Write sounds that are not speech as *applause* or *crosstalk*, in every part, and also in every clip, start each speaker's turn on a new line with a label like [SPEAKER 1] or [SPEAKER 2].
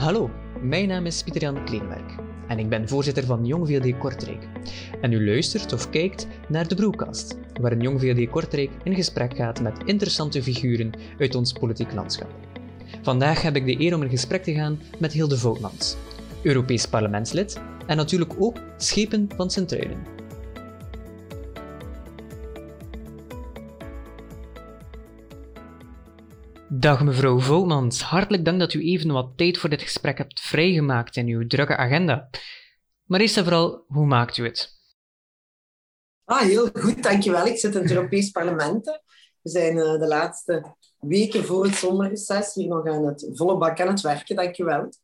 [SPEAKER 1] Hallo, mijn naam is Pieter-Jan Kleenwerk en ik ben voorzitter van Jong VLD Kortrijk. En u luistert of kijkt naar de Broekast, waarin Jong VLD Kortrijk in gesprek gaat met interessante figuren uit ons politiek landschap. Vandaag heb ik de eer om in gesprek te gaan met Hilde Voutmans, Europees parlementslid en natuurlijk ook Schepen van Sint-Truiden. Dag mevrouw Voutmans, hartelijk dank dat u even wat tijd voor dit gesprek hebt vrijgemaakt in uw drukke agenda. Maar eerst en vooral, hoe maakt u het?
[SPEAKER 2] Ah, heel goed, dankjewel. Ik zit in het Europees Parlement. We zijn uh, de laatste weken voor het zomerreces hier nog aan het volle bak aan het werken. Dankjewel. Oké,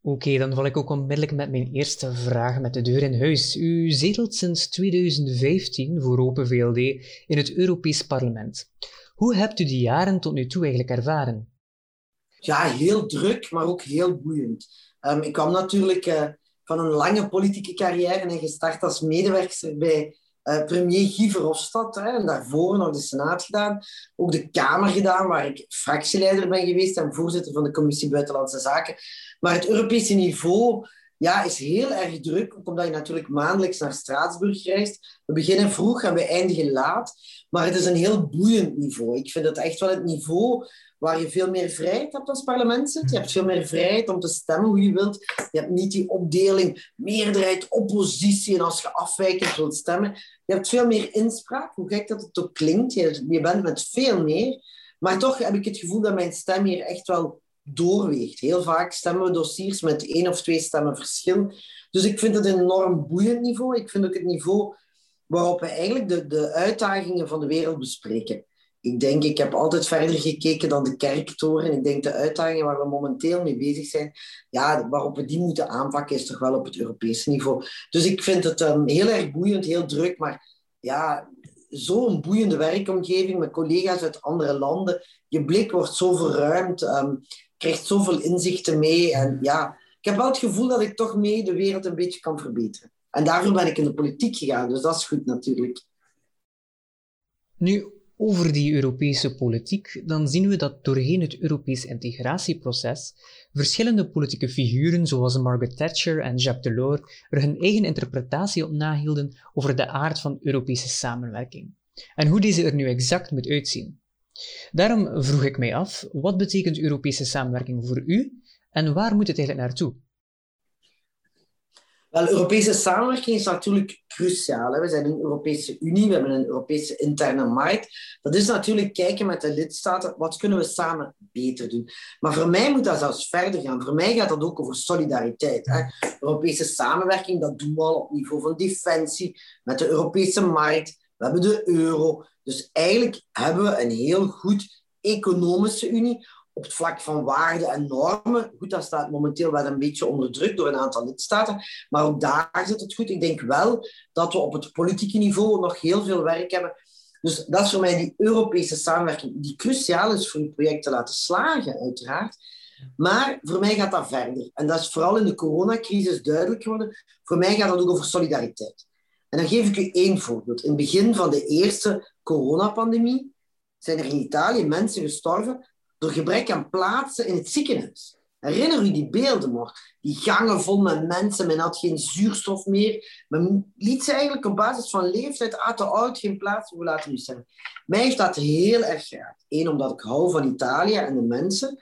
[SPEAKER 1] okay, dan val ik ook onmiddellijk met mijn eerste vraag met de deur in huis. U zetelt sinds 2015 voor Open VLD in het Europees Parlement. Hoe hebt u die jaren tot nu toe eigenlijk ervaren?
[SPEAKER 2] Ja, heel druk, maar ook heel boeiend. Um, ik kwam natuurlijk uh, van een lange politieke carrière en gestart als medewerker bij uh, premier Guy Verhofstadt. Hè, en daarvoor nog de Senaat gedaan. Ook de Kamer gedaan, waar ik fractieleider ben geweest en voorzitter van de Commissie Buitenlandse Zaken. Maar het Europese niveau ja, is heel erg druk, omdat je natuurlijk maandelijks naar Straatsburg reist. We beginnen vroeg en we eindigen laat. Maar het is een heel boeiend niveau. Ik vind het echt wel het niveau waar je veel meer vrijheid hebt als parlementslid. Je hebt veel meer vrijheid om te stemmen hoe je wilt. Je hebt niet die opdeling meerderheid, oppositie en als je afwijkend wilt stemmen. Je hebt veel meer inspraak, hoe gek dat het ook klinkt. Je bent met veel meer. Maar toch heb ik het gevoel dat mijn stem hier echt wel doorweegt. Heel vaak stemmen we dossiers met één of twee stemmen verschil. Dus ik vind het een enorm boeiend niveau. Ik vind ook het niveau waarop we eigenlijk de, de uitdagingen van de wereld bespreken. Ik denk, ik heb altijd verder gekeken dan de kerktoren. Ik denk de uitdagingen waar we momenteel mee bezig zijn, ja, waarop we die moeten aanpakken, is toch wel op het Europese niveau. Dus ik vind het um, heel erg boeiend, heel druk, maar ja, zo'n boeiende werkomgeving met collega's uit andere landen. Je blik wordt zo verruimd. Um, krijgt zoveel inzichten mee. En ja, ik heb wel het gevoel dat ik toch mee de wereld een beetje kan verbeteren. En daarom ben ik in de politiek gegaan, dus dat is goed natuurlijk.
[SPEAKER 1] Nu, over die Europese politiek, dan zien we dat doorheen het Europees integratieproces verschillende politieke figuren zoals Margaret Thatcher en Jacques Delors er hun eigen interpretatie op nahielden over de aard van Europese samenwerking en hoe deze er nu exact moet uitzien. Daarom vroeg ik mij af, wat betekent Europese samenwerking voor u en waar moet het eigenlijk naartoe?
[SPEAKER 2] Wel, Europese samenwerking is natuurlijk cruciaal. Hè. We zijn een Europese Unie, we hebben een Europese interne markt. Dat is natuurlijk kijken met de lidstaten, wat kunnen we samen beter doen. Maar voor mij moet dat zelfs verder gaan. Voor mij gaat dat ook over solidariteit. Hè. Europese samenwerking, dat doen we al op niveau van defensie, met de Europese markt. We hebben de euro. Dus eigenlijk hebben we een heel goed economische unie op het vlak van waarden en normen. Goed, dat staat momenteel wel een beetje onder druk door een aantal lidstaten, maar ook daar zit het goed. Ik denk wel dat we op het politieke niveau nog heel veel werk hebben. Dus dat is voor mij die Europese samenwerking, die cruciaal is voor een project te laten slagen, uiteraard. Maar voor mij gaat dat verder. En dat is vooral in de coronacrisis duidelijk geworden. Voor mij gaat dat ook over solidariteit. En dan geef ik u één voorbeeld. In het begin van de eerste coronapandemie zijn er in Italië mensen gestorven door gebrek aan plaatsen in het ziekenhuis. Herinner u die beelden nog? Die gangen vol met mensen, men had geen zuurstof meer. Men liet ze eigenlijk op basis van leeftijd, uit te oud, geen plaats voor laten stemmen. Mij heeft dat heel erg geraakt. Eén, omdat ik hou van Italië en de mensen.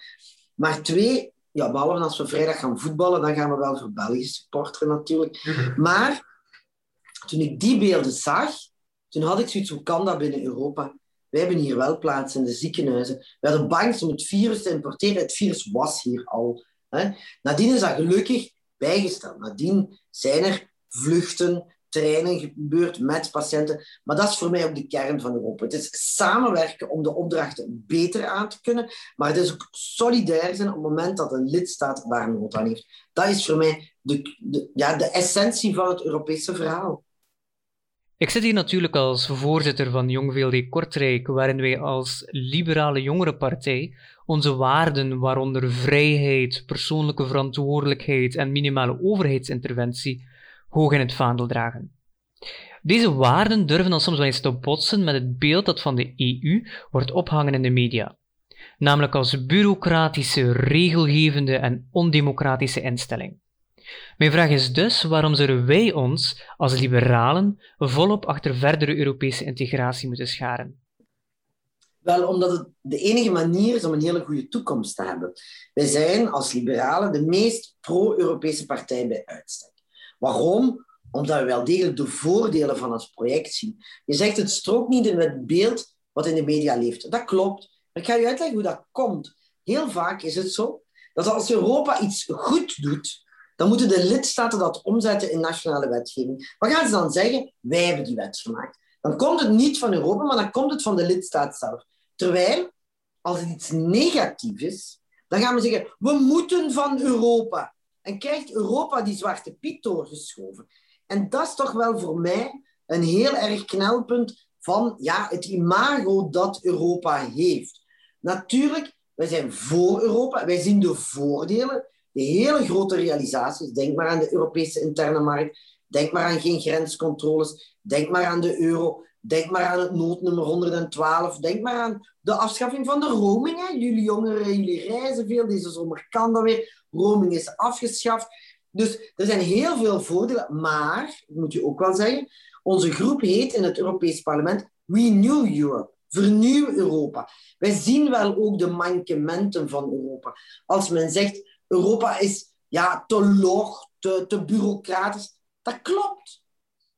[SPEAKER 2] Maar twee, ja, behalve als we vrijdag gaan voetballen, dan gaan we wel voor België supporteren natuurlijk. Mhm. Maar toen ik die beelden zag, toen had ik zoiets, hoe kan dat binnen Europa? Wij hebben hier wel plaats in de ziekenhuizen. We hadden bang om het virus te importeren. Het virus was hier al. Hè. Nadien is dat gelukkig bijgesteld. Nadien zijn er vluchten, treinen gebeurd met patiënten. Maar dat is voor mij ook de kern van Europa. Het is samenwerken om de opdrachten beter aan te kunnen. Maar het is ook solidair zijn op het moment dat een lidstaat daar nood aan heeft. Dat is voor mij de, ja, de essentie van het Europese verhaal.
[SPEAKER 1] Ik zit hier natuurlijk als voorzitter van Jong VLD Kortrijk, waarin wij als liberale jongerenpartij onze waarden, waaronder vrijheid, persoonlijke verantwoordelijkheid en minimale overheidsinterventie, hoog in het vaandel dragen. Deze waarden durven dan soms wel eens te botsen met het beeld dat van de EU wordt ophangen in de media. namelijk als bureaucratische, regelgevende en ondemocratische instelling. Mijn vraag is dus waarom zouden wij ons als liberalen volop achter verdere Europese integratie moeten scharen?
[SPEAKER 2] Wel, omdat het de enige manier is om een hele goede toekomst te hebben. Wij zijn als liberalen de meest pro-Europese partij bij uitstek. Waarom? Omdat we wel degelijk de voordelen van het project zien. Je zegt het strookt niet in het beeld wat in de media leeft. Dat klopt. Maar ik ga je uitleggen hoe dat komt. Heel vaak is het zo dat als Europa iets goed doet, dan moeten de lidstaten dat omzetten in nationale wetgeving. Wat gaan ze dan zeggen? Wij hebben die wet gemaakt. Dan komt het niet van Europa, maar dan komt het van de lidstaat zelf. Terwijl, als het iets negatiefs is, dan gaan we zeggen, we moeten van Europa. En krijgt Europa die zwarte piet doorgeschoven. En dat is toch wel voor mij een heel erg knelpunt van ja, het imago dat Europa heeft. Natuurlijk, wij zijn voor Europa, wij zien de voordelen, de hele grote realisaties. Denk maar aan de Europese interne markt, denk maar aan geen grenscontroles, denk maar aan de euro, denk maar aan het noodnummer 112, denk maar aan de afschaffing van de roaming. Jullie jongeren, jullie reizen veel, deze zomer kan dat weer. Roaming is afgeschaft. Dus er zijn heel veel voordelen, maar, ik moet je ook wel zeggen, onze groep heet in het Europees Parlement Renew Europe. Vernieuw Europa. Wij zien wel ook de mankementen van Europa. Als men zegt, Europa is ja, te log, te, te bureaucratisch. Dat klopt.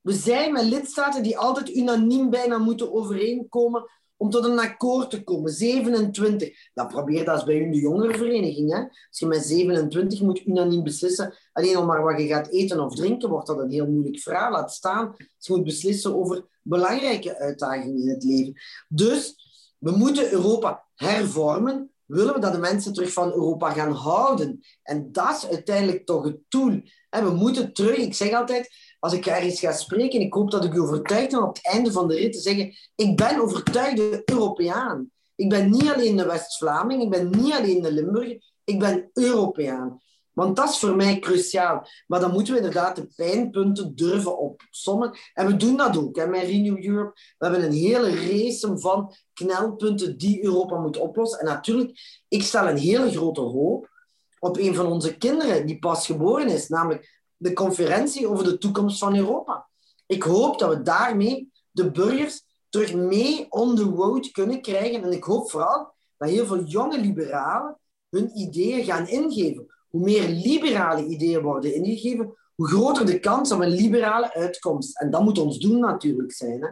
[SPEAKER 2] We zijn met lidstaten die altijd unaniem bijna moeten overeenkomen om tot een akkoord te komen. 27. Dat probeer dat bij u de jongerenvereniging. Hè? Als je met 27 moet unaniem beslissen, alleen al maar wat je gaat eten of drinken, wordt dat een heel moeilijk verhaal. Laat staan. Je moet beslissen over belangrijke uitdagingen in het leven. Dus we moeten Europa hervormen. Willen we dat de mensen terug van Europa gaan houden? En dat is uiteindelijk toch het doel. We moeten terug, ik zeg altijd, als ik ergens ga spreken, ik hoop dat ik u overtuigd ben op het einde van de rit te zeggen, ik ben overtuigde Europeaan. Ik ben niet alleen de West-Vlaming, ik ben niet alleen de Limburger, ik ben Europeaan. Want dat is voor mij cruciaal. Maar dan moeten we inderdaad de pijnpunten durven opsommen. En we doen dat ook hè, met Renew Europe. We hebben een hele race van knelpunten die Europa moet oplossen. En natuurlijk, ik stel een hele grote hoop op een van onze kinderen die pas geboren is, namelijk de conferentie over de toekomst van Europa. Ik hoop dat we daarmee de burgers terug mee on the road kunnen krijgen. En ik hoop vooral dat heel veel jonge liberalen hun ideeën gaan ingeven. Hoe meer liberale ideeën worden ingegeven, hoe groter de kans op een liberale uitkomst. En dat moet ons doen natuurlijk zijn. Hè?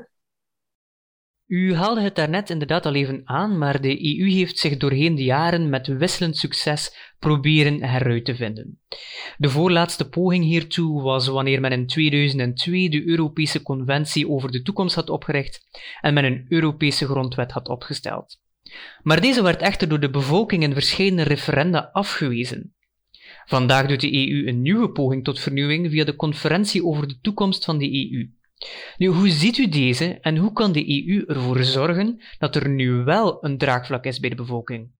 [SPEAKER 1] U haalde het daarnet inderdaad al even aan, maar de EU heeft zich doorheen de jaren met wisselend succes proberen heruit te vinden. De voorlaatste poging hiertoe was wanneer men in 2002 de Europese Conventie over de Toekomst had opgericht en men een Europese grondwet had opgesteld. Maar deze werd echter door de bevolking in verschillende referenda afgewezen. Vandaag doet de EU een nieuwe poging tot vernieuwing via de Conferentie over de Toekomst van de EU. Nu, hoe ziet u deze en hoe kan de EU ervoor zorgen dat er nu wel een draagvlak is bij de bevolking?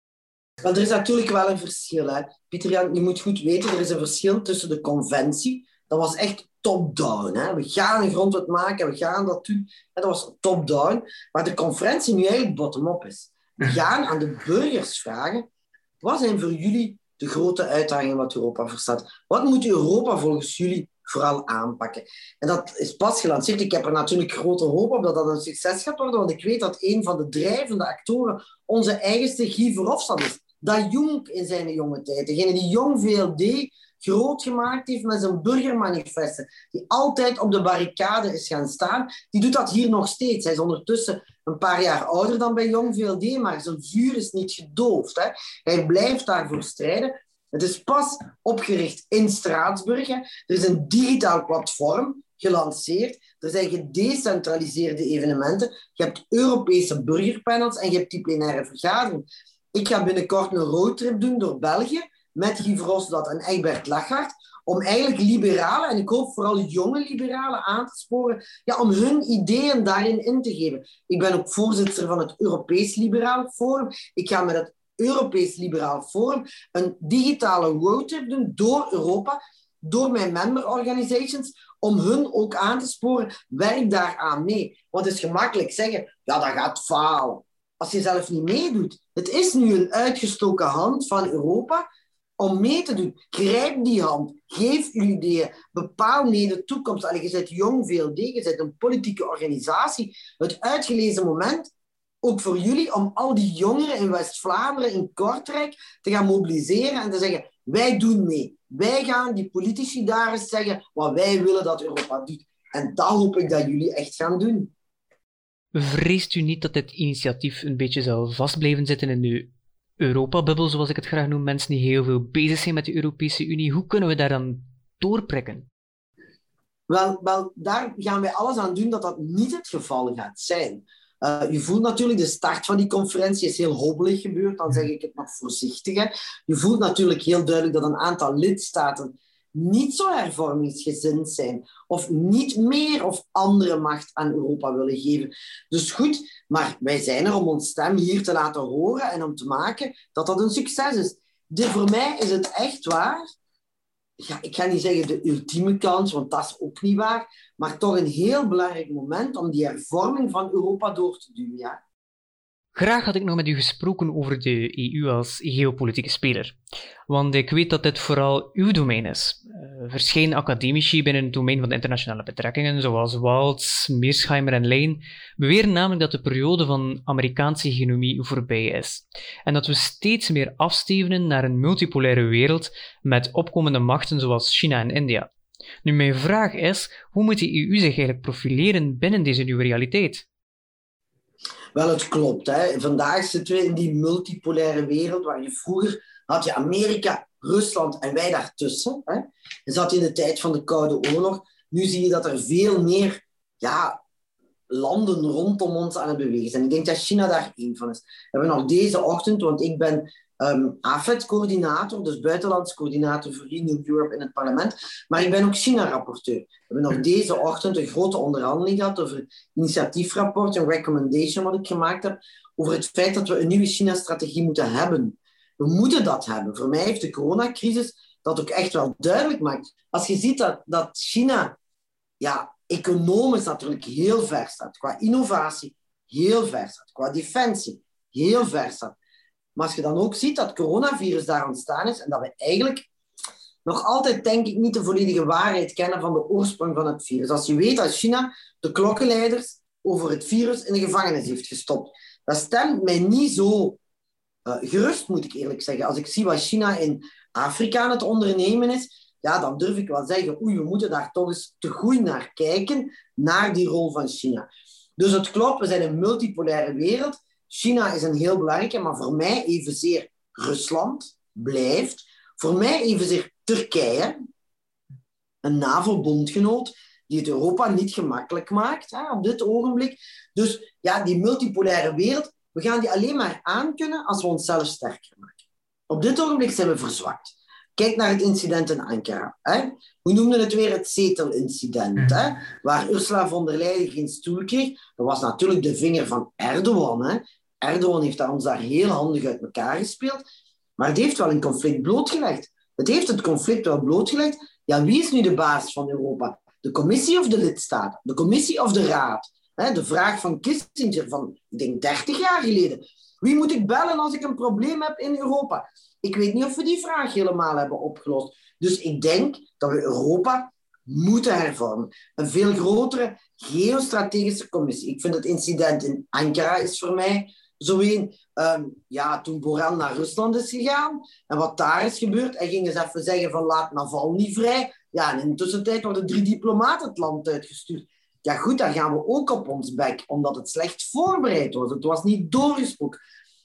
[SPEAKER 2] Want er is natuurlijk wel een verschil. Hè. Pieter Jan, je moet goed weten, er is een verschil tussen de conventie, dat was echt top-down. We gaan een grondwet maken, we gaan dat doen. Dat was top-down. Maar de conferentie nu eigenlijk bottom-up is. We *laughs* gaan aan de burgers vragen, wat zijn voor jullie de grote uitdagingen wat Europa verstaat? Wat moet Europa volgens jullie vooral aanpakken. En dat is pas gelanceerd. Ik heb er natuurlijk grote hoop op dat dat een succes gaat worden, want ik weet dat een van de drijvende actoren onze eigenste Guy Verhofstadt is. Dat Jong in zijn jonge tijd, degene die Jong VLD groot gemaakt heeft met zijn burgermanifesten, die altijd op de barricade is gaan staan, die doet dat hier nog steeds. Hij is ondertussen een paar jaar ouder dan bij Jong VLD, maar zijn vuur is niet gedoofd. Hè. Hij blijft daarvoor strijden. Het is pas opgericht in Straatsburg. Er is een digitaal platform gelanceerd. Er zijn gedecentraliseerde evenementen. Je hebt Europese burgerpanels en je hebt die plenaire vergadering. Ik ga binnenkort een roadtrip doen door België met Guy Verhofstadt en Egbert Lachart om eigenlijk liberalen, en ik hoop vooral jonge liberalen aan te sporen, ja, om hun ideeën daarin in te geven. Ik ben ook voorzitter van het Europees Liberaal Forum. Ik ga met het Europees Liberaal Forum een digitale roadtrip doen door Europa, door mijn member organizations, om hun ook aan te sporen, werk daaraan mee. Het is gemakkelijk zeggen, ja, dat gaat falen. Als je zelf niet meedoet. Het is nu een uitgestoken hand van Europa om mee te doen. Grijp die hand. Geef uw ideeën. Bepaal mee de toekomst. Allee, je zit jong VLD, je zit een politieke organisatie. Het uitgelezen moment, ook voor jullie, om al die jongeren in West-Vlaanderen, in Kortrijk, te gaan mobiliseren en te zeggen, wij doen mee. Wij gaan die politici daar eens zeggen wat wij willen dat Europa doet. En dat hoop ik dat jullie echt gaan doen.
[SPEAKER 1] Vreest u niet dat dit initiatief een beetje zal vastblijven zitten in de Europa-bubbel, zoals ik het graag noem, mensen die heel veel bezig zijn met de Europese Unie? Hoe kunnen we daar dan doorprikken?
[SPEAKER 2] Wel, wel, daar gaan wij alles aan doen dat dat niet het geval gaat zijn. Uh, je voelt natuurlijk, de start van die conferentie is heel hobbelig gebeurd, dan zeg ik het nog voorzichtig. Hè. Je voelt natuurlijk heel duidelijk dat een aantal lidstaten niet zo hervormingsgezind zijn of niet meer of andere macht aan Europa willen geven. Dus goed, maar wij zijn er om ons stem hier te laten horen en om te maken dat dat een succes is. Voor mij is het echt waar. Ja, ik ga niet zeggen de ultieme kans, want dat is ook niet waar. Maar toch een heel belangrijk moment om die hervorming van Europa door te duwen. Ja.
[SPEAKER 1] Graag had ik nog met u gesproken over de EU als geopolitieke speler. Want ik weet dat dit vooral uw domein is. Uh, verschillende academici binnen het domein van de internationale betrekkingen, zoals Waltz, Meersheimer en Lane, beweren namelijk dat de periode van Amerikaanse hegemonie voorbij is. En dat we steeds meer afstevenen naar een multipolaire wereld met opkomende machten zoals China en India. Nu, mijn vraag is: hoe moet de EU zich eigenlijk profileren binnen deze nieuwe realiteit?
[SPEAKER 2] Wel, het klopt. Hè. Vandaag zitten we in die multipolaire wereld waar je vroeger had je Amerika, Rusland en wij daartussen. Hè. En zat je in de tijd van de Koude Oorlog. Nu zie je dat er veel meer ja, landen rondom ons aan het bewegen zijn. Ik denk dat China daar één van is. We hebben nog deze ochtend, want ik ben um, AFET-coördinator, dus buitenlands coördinator voor Renew Europe in het parlement. Maar ik ben ook China-rapporteur. We hebben nog deze ochtend een grote onderhandeling gehad over een initiatiefrapport, een recommendation wat ik gemaakt heb, over het feit dat we een nieuwe China-strategie moeten hebben. We moeten dat hebben. Voor mij heeft de coronacrisis dat ook echt wel duidelijk gemaakt. Als je ziet dat, dat China ja, economisch natuurlijk heel ver staat, qua innovatie heel ver staat, qua defensie heel ver staat, maar als je dan ook ziet dat coronavirus daar ontstaan is en dat we eigenlijk nog altijd, denk ik, niet de volledige waarheid kennen van de oorsprong van het virus. Als je weet dat China de klokkenleiders over het virus in de gevangenis heeft gestopt, dat stemt mij niet zo uh, gerust, moet ik eerlijk zeggen. Als ik zie wat China in Afrika aan het ondernemen is, ja, dan durf ik wel zeggen, oei, we moeten daar toch eens te goed naar kijken, naar die rol van China. Dus het klopt, we zijn een multipolaire wereld. China is een heel belangrijke, maar voor mij evenzeer Rusland blijft. Voor mij evenzeer Turkije, een NAVO-bondgenoot, die het Europa niet gemakkelijk maakt hè, op dit ogenblik. Dus ja, die multipolaire wereld, we gaan die alleen maar aankunnen als we onszelf sterker maken. Op dit ogenblik zijn we verzwakt. Kijk naar het incident in Ankara. Hè? We noemden het weer het zetelincident, hè? waar Ursula von der Leyen geen stoel kreeg. Dat was natuurlijk de vinger van Erdogan. Hè? Erdogan heeft ons daar heel handig uit elkaar gespeeld. Maar het heeft wel een conflict blootgelegd. Het heeft het conflict wel blootgelegd. Ja, wie is nu de baas van Europa? De commissie of de lidstaten? De commissie of de raad? De vraag van Kissinger van, ik denk, 30 jaar geleden. Wie moet ik bellen als ik een probleem heb in Europa? Ik weet niet of we die vraag helemaal hebben opgelost. Dus ik denk dat we Europa moeten hervormen. Een veel grotere geostrategische commissie. Ik vind het incident in Ankara is voor mij zo een, ehm, ja, toen Borrell naar Rusland is gegaan en wat daar is gebeurd, hij ging eens even zeggen van laat Navalny vrij. Ja, en in de tussentijd worden drie diplomaten het land uitgestuurd. Ja goed, daar gaan we ook op ons bek, omdat het slecht voorbereid was. Het was niet doorgesproken.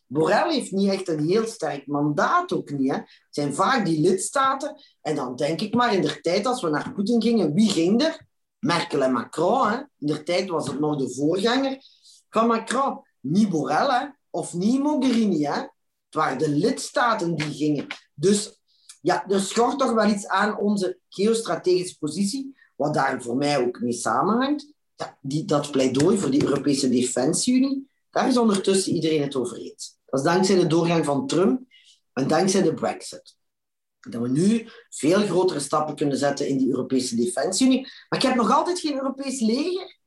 [SPEAKER 2] Borrell heeft niet echt een heel sterk mandaat ook niet. Hè. Het zijn vaak die lidstaten. En dan denk ik maar, in de tijd als we naar Poetin gingen, wie ging er? Merkel en Macron. Hè. In de tijd was het nog de voorganger van Macron niet Borrell of niet Mogherini. Hè? Het waren de lidstaten die gingen. Dus ja, er schort toch wel iets aan onze geostrategische positie, wat daar voor mij ook mee samenhangt. Ja, die, dat pleidooi voor die Europese Defensie-Unie, daar is ondertussen iedereen het over eens. Is dankzij de doorgang van Trump en dankzij de Brexit. Dat we nu veel grotere stappen kunnen zetten in die Europese Defensie-Unie. Maar ik heb nog altijd geen Europees leger.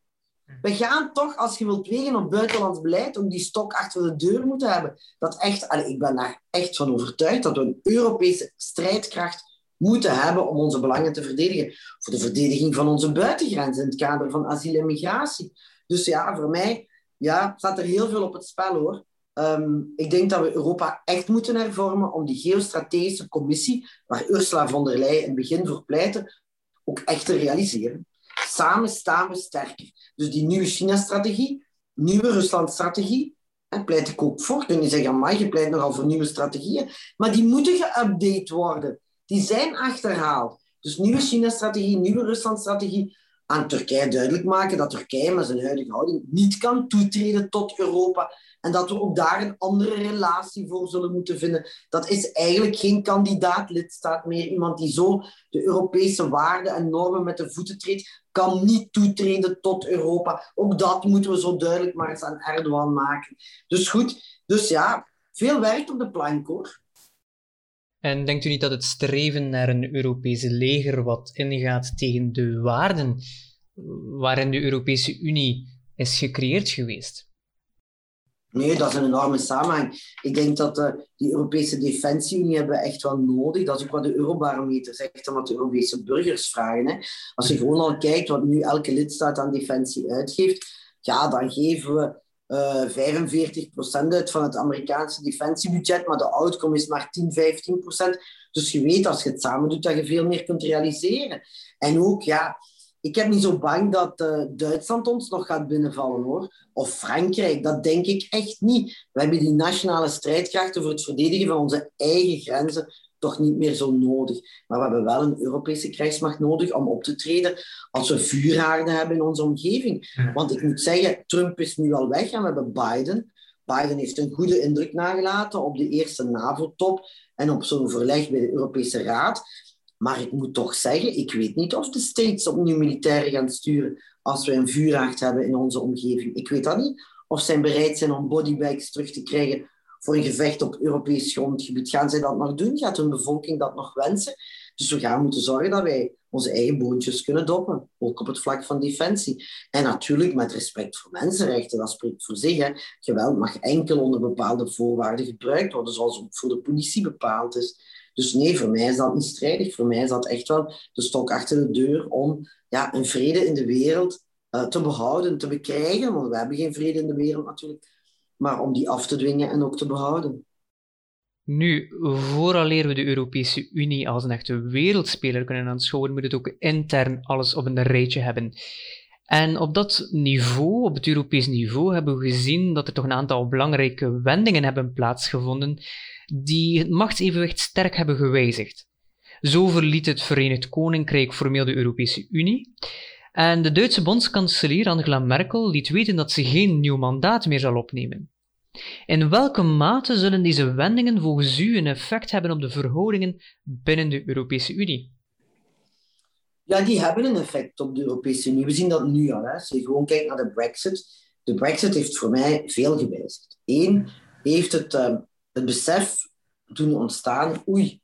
[SPEAKER 2] We gaan toch, als je wilt wegen op buitenlands beleid, ook die stok achter de deur moeten hebben. Dat echt, ik ben daar echt van overtuigd dat we een Europese strijdkracht moeten hebben om onze belangen te verdedigen. Voor de verdediging van onze buitengrenzen in het kader van asiel en migratie. Dus ja, voor mij ja, staat er heel veel op het spel hoor. Ehm, ik denk dat we Europa echt moeten hervormen om die geostrategische commissie, waar Ursula von der Leyen in het begin voor pleitte, ook echt te realiseren. Samen staan we sterker. Dus die nieuwe China-strategie, nieuwe Rusland-strategie, daar pleit ik ook voor. Kun je zeggen, maar je pleit nogal voor nieuwe strategieën. Maar die moeten geüpdate worden. Die zijn achterhaald. Dus nieuwe China-strategie, nieuwe Rusland-strategie. Aan Turkije duidelijk maken dat Turkije met zijn huidige houding niet kan toetreden tot Europa. En dat we ook daar een andere relatie voor zullen moeten vinden. Dat is eigenlijk geen kandidaat-lidstaat meer. Iemand die zo de Europese waarden en normen met de voeten treedt, kan niet toetreden tot Europa. Ook dat moeten we zo duidelijk maar eens aan Erdogan maken. Dus goed, dus ja, veel werk op de plank hoor.
[SPEAKER 1] En denkt u niet dat het streven naar een Europese leger wat ingaat tegen de waarden waarin de Europese Unie is gecreëerd geweest?
[SPEAKER 2] Nee, dat is een enorme samenhang. Ik denk dat uh, die Europese Defensieunie hebben echt wel nodig. Dat is ook wat de Eurobarometer zegt en wat de Europese burgers vragen. Als je gewoon al kijkt wat nu elke lidstaat aan defensie uitgeeft, ja, dan geven we uh, 45% uit van het Amerikaanse defensiebudget, maar de outcome is maar 10, 15%. Dus je weet als je het samen doet dat je veel meer kunt realiseren. En ook, ja, ik heb niet zo bang dat uh, Duitsland ons nog gaat binnenvallen hoor. Of Frankrijk, dat denk ik echt niet. We hebben die nationale strijdkrachten voor het verdedigen van onze eigen grenzen toch niet meer zo nodig. Maar we hebben wel een Europese krijgsmacht nodig om op te treden als we vuurhaarden hebben in onze omgeving. Want ik moet zeggen, Trump is nu al weg en we hebben Biden. Biden heeft een goede indruk nagelaten op de eerste NAVO-top en op zo'n verleg bij de Europese Raad. Maar ik moet toch zeggen, ik weet niet of de States opnieuw militairen gaan sturen als we een vuurhaard hebben in onze omgeving. Ik weet dat niet. Of zij bereid zijn om bodybags terug te krijgen voor een gevecht op Europees grondgebied. Gaan zij dat nog doen? Gaat hun bevolking dat nog wensen? Dus we gaan moeten zorgen dat wij onze eigen boontjes kunnen doppen, ook op het vlak van defensie. En natuurlijk met respect voor mensenrechten, dat spreekt voor zich. Geweld mag enkel onder bepaalde voorwaarden gebruikt worden, zoals ook voor de politie bepaald is. Dus nee, voor mij is dat niet strijdig. Voor mij is dat echt wel de stok achter de deur om ja, een vrede in de wereld uh, te behouden, te bekrijgen. Want we hebben geen vrede in de wereld natuurlijk. Maar om die af te dwingen en ook te behouden.
[SPEAKER 1] Nu, vooraleer we de Europese Unie als een echte wereldspeler kunnen aanschouwen, moet het ook intern alles op een rijtje hebben. En op dat niveau, op het Europees niveau, hebben we gezien dat er toch een aantal belangrijke wendingen hebben plaatsgevonden die het machtsevenwicht sterk hebben gewijzigd. Zo verliet het Verenigd Koninkrijk formeel de Europese Unie. En de Duitse bondskanselier Angela Merkel liet weten dat ze geen nieuw mandaat meer zal opnemen. In welke mate zullen deze wendingen volgens u een effect hebben op de verhoudingen binnen de Europese Unie?
[SPEAKER 2] Ja, die hebben een effect op de Europese Unie. We zien dat nu al. Als je gewoon kijkt naar de Brexit. De Brexit heeft voor mij veel gewijzigd. Eén, heeft het, uh, het besef doen ontstaan, oei,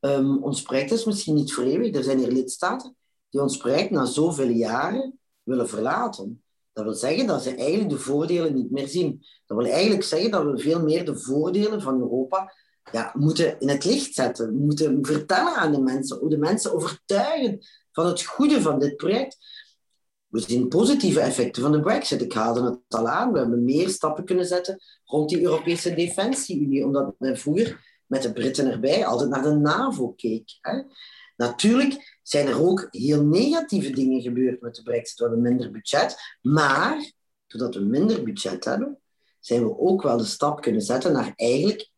[SPEAKER 2] um, ons project is misschien niet voor eeuwig. Er zijn hier lidstaten die ons project na zoveel jaren willen verlaten. Dat wil zeggen dat ze eigenlijk de voordelen niet meer zien. Dat wil eigenlijk zeggen dat we veel meer de voordelen van Europa ja, moeten in het licht zetten. Moeten vertellen aan de mensen, de mensen overtuigen van het goede van dit project. We zien positieve effecten van de Brexit. Ik haalde het al aan. We hebben meer stappen kunnen zetten rond die Europese Defensie-Unie, omdat men vroeger met de Britten erbij altijd naar de NAVO keek. Hè. Natuurlijk zijn er ook heel negatieve dingen gebeurd met de Brexit. We hebben minder budget, maar doordat we minder budget hebben, zijn we ook wel de stap kunnen zetten naar eigenlijk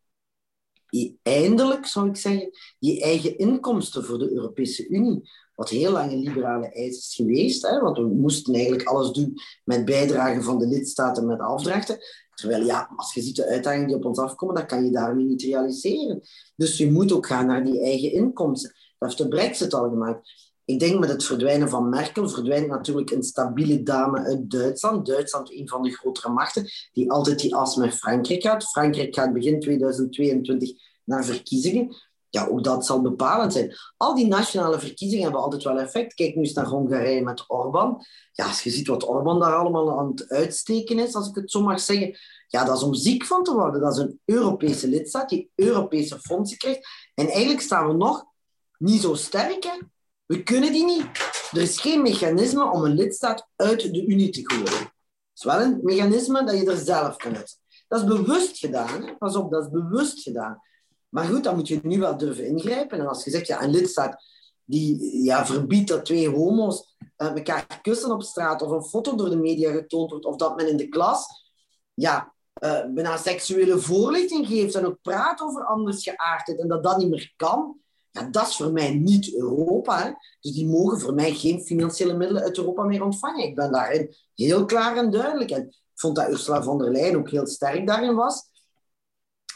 [SPEAKER 2] eindelijk, zou ik zeggen, die eigen inkomsten voor de Europese Unie. Wat heel lang een liberale eis is geweest, hè, want we moesten eigenlijk alles doen met bijdragen van de lidstaten met afdrachten. Terwijl ja, als je ziet de uitdagingen die op ons afkomen, dan kan je daarmee niet realiseren. Dus je moet ook gaan naar die eigen inkomsten. Dat heeft de brexit al gemaakt. Ik denk met het verdwijnen van Merkel verdwijnt natuurlijk een stabiele dame uit Duitsland. Duitsland, een van de grotere machten, die altijd die as met Frankrijk gaat. Frankrijk gaat begin 2022 naar verkiezingen. ja, ook dat zal bepalend zijn. Al die nationale verkiezingen hebben altijd wel effect. Kijk nu eens naar Hongarije met Orbán. Ja, als je ziet wat Orbán daar allemaal aan het uitsteken is, als ik het zo mag zeggen, ja, dat is om ziek van te worden. Dat is een Europese lidstaat die Europese fondsen krijgt. En eigenlijk staan we nog niet zo sterk. We kunnen die niet. Er is geen mechanisme om een lidstaat uit de Unie te gooien. Het is wel een mechanisme dat je er zelf kan uit. Dat is bewust gedaan. Pas op, dat is bewust gedaan. Maar goed, dan moet je nu wel durven ingrijpen. En als je zegt, ja, een lidstaat die ja, verbiedt dat twee homo's uh, elkaar kussen op straat of een foto door de media getoond wordt of dat men in de klas ja, uh, bijna seksuele voorlichting geeft en ook praat over andersgeaardheid en dat dat niet meer kan, ja, dat is voor mij niet Europa. Dus die mogen voor mij geen financiële middelen uit Europa meer ontvangen. Ik ben daarin heel klaar en duidelijk. En ik vond dat Ursula von der Leyen ook heel sterk daarin was.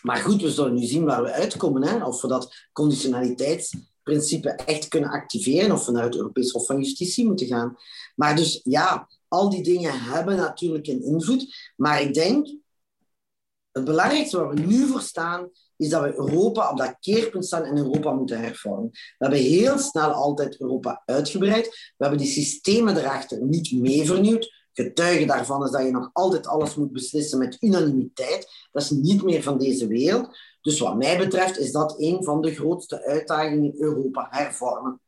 [SPEAKER 2] Maar goed, we zullen nu zien waar we uitkomen. Hè? Of we dat conditionaliteitsprincipe echt kunnen activeren, of we naar het Europees Hof van Justitie moeten gaan. Maar dus ja, al die dingen hebben natuurlijk een invloed. Maar ik denk, het belangrijkste waar we nu voor staan, is dat we Europa op dat keerpunt staan en Europa moeten hervormen. We hebben heel snel altijd Europa uitgebreid. We hebben die systemen erachter niet mee vernieuwd. Getuige daarvan is dat je nog altijd alles moet beslissen met unanimiteit. Dat is niet meer van deze wereld. Dus wat mij betreft is dat een van de grootste uitdagingen in Europa, hervormen.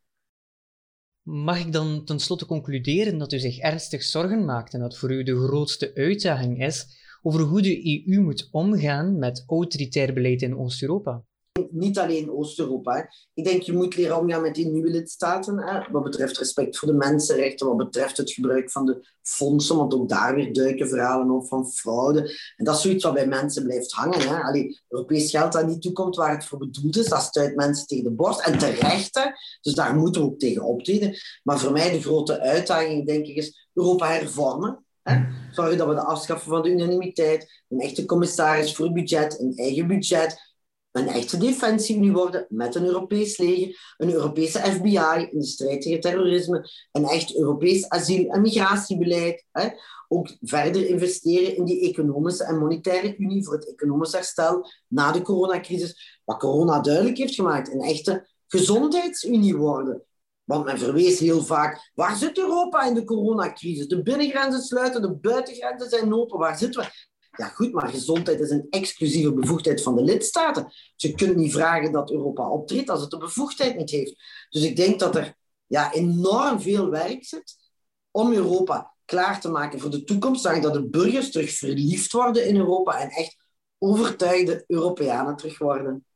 [SPEAKER 1] Mag ik dan tenslotte concluderen dat u zich ernstig zorgen maakt en dat voor u de grootste uitdaging is over hoe de EU moet omgaan met autoritair beleid in Oost-Europa?
[SPEAKER 2] niet alleen Oost-Europa. Ik denk, je moet leren omgaan met die nieuwe lidstaten. Wat betreft respect voor de mensenrechten, wat betreft het gebruik van de fondsen, want ook daar weer duiken verhalen op van fraude. En dat is zoiets wat bij mensen blijft hangen. Hè. Allee, Europees geld dat niet toekomt waar het voor bedoeld is, dat stuit mensen tegen de borst. En terecht, hè. dus daar moeten we ook tegen optreden. Maar voor mij de grote uitdaging, denk ik, is Europa hervormen. Hè? Zorgen dat we de afschaffen van de unanimiteit, een echte commissaris voor budget, een eigen budget, een echte defensie worden met een Europees leger, een Europese FBI in de strijd tegen terrorisme, een echt Europees asiel- en migratiebeleid. Hè. Ook verder investeren in die economische en monetaire unie voor het economisch herstel na de coronacrisis. Wat corona duidelijk heeft gemaakt, een echte gezondheidsunie worden. Want men verwees heel vaak, waar zit Europa in de coronacrisis? De binnengrenzen sluiten, de buitengrenzen zijn open. Waar zitten we? Ja, goed, maar gezondheid is een exclusieve bevoegdheid van de lidstaten. Je kunt niet vragen dat Europa optreedt als het de bevoegdheid niet heeft. Dus ik denk dat er ja, enorm veel werk zit om Europa klaar te maken voor de toekomst. Zodat dat de burgers terug verliefd worden in Europa en echt overtuigde Europeanen terug worden.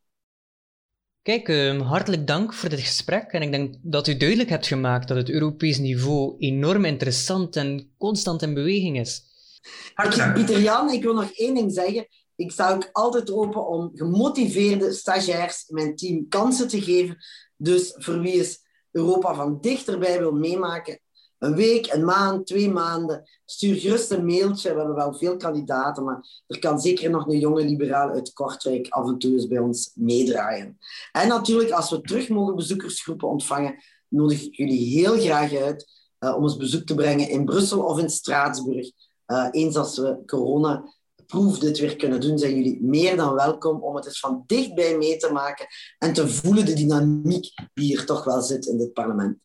[SPEAKER 1] Kijk, ehm, hartelijk dank voor dit gesprek. En ik denk dat u duidelijk hebt gemaakt dat het Europees niveau enorm interessant en constant in beweging is.
[SPEAKER 2] Hartelijk Pieter Jan, ik wil nog één ding zeggen. Ik sta ook altijd open om gemotiveerde stagiairs in mijn team kansen te geven. Dus voor wie is Europa van dichterbij wil meemaken, een week, een maand, twee maanden, stuur gerust een mailtje. We hebben wel veel kandidaten, maar er kan zeker nog een jonge liberaal uit Kortrijk af en toe eens bij ons meedraaien. En natuurlijk, als we terug mogen bezoekersgroepen ontvangen, nodig ik jullie heel graag uit uh, om eens bezoek te brengen in Brussel of in Straatsburg. Uh, eens als we corona proef dit weer kunnen doen, zijn jullie meer dan welkom om het eens van dichtbij mee te maken en te voelen de dynamiek die hier toch wel zit in dit parlement.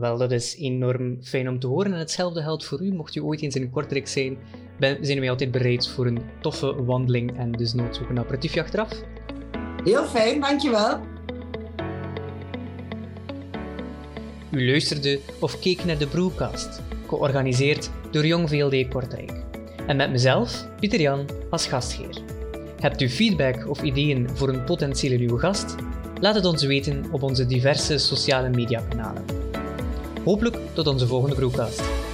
[SPEAKER 1] Wel, dat is enorm fijn om te horen. En hetzelfde geldt voor u. Mocht u ooit eens in Kortrijk zijn, ben, zijn wij altijd bereid voor een toffe wandeling en dus nooit ook een aperitiefje achteraf.
[SPEAKER 2] Heel fijn, dankjewel.
[SPEAKER 1] U luisterde of keek naar de Brewcast, georganiseerd door Jong VLD Kortrijk. En met mezelf, Pieter Jan, als gastheer. Hebt u feedback of ideeën voor een potentiële nieuwe gast? Laat het ons weten op onze diverse sociale mediakanalen. Hopelijk tot onze volgende broadcast.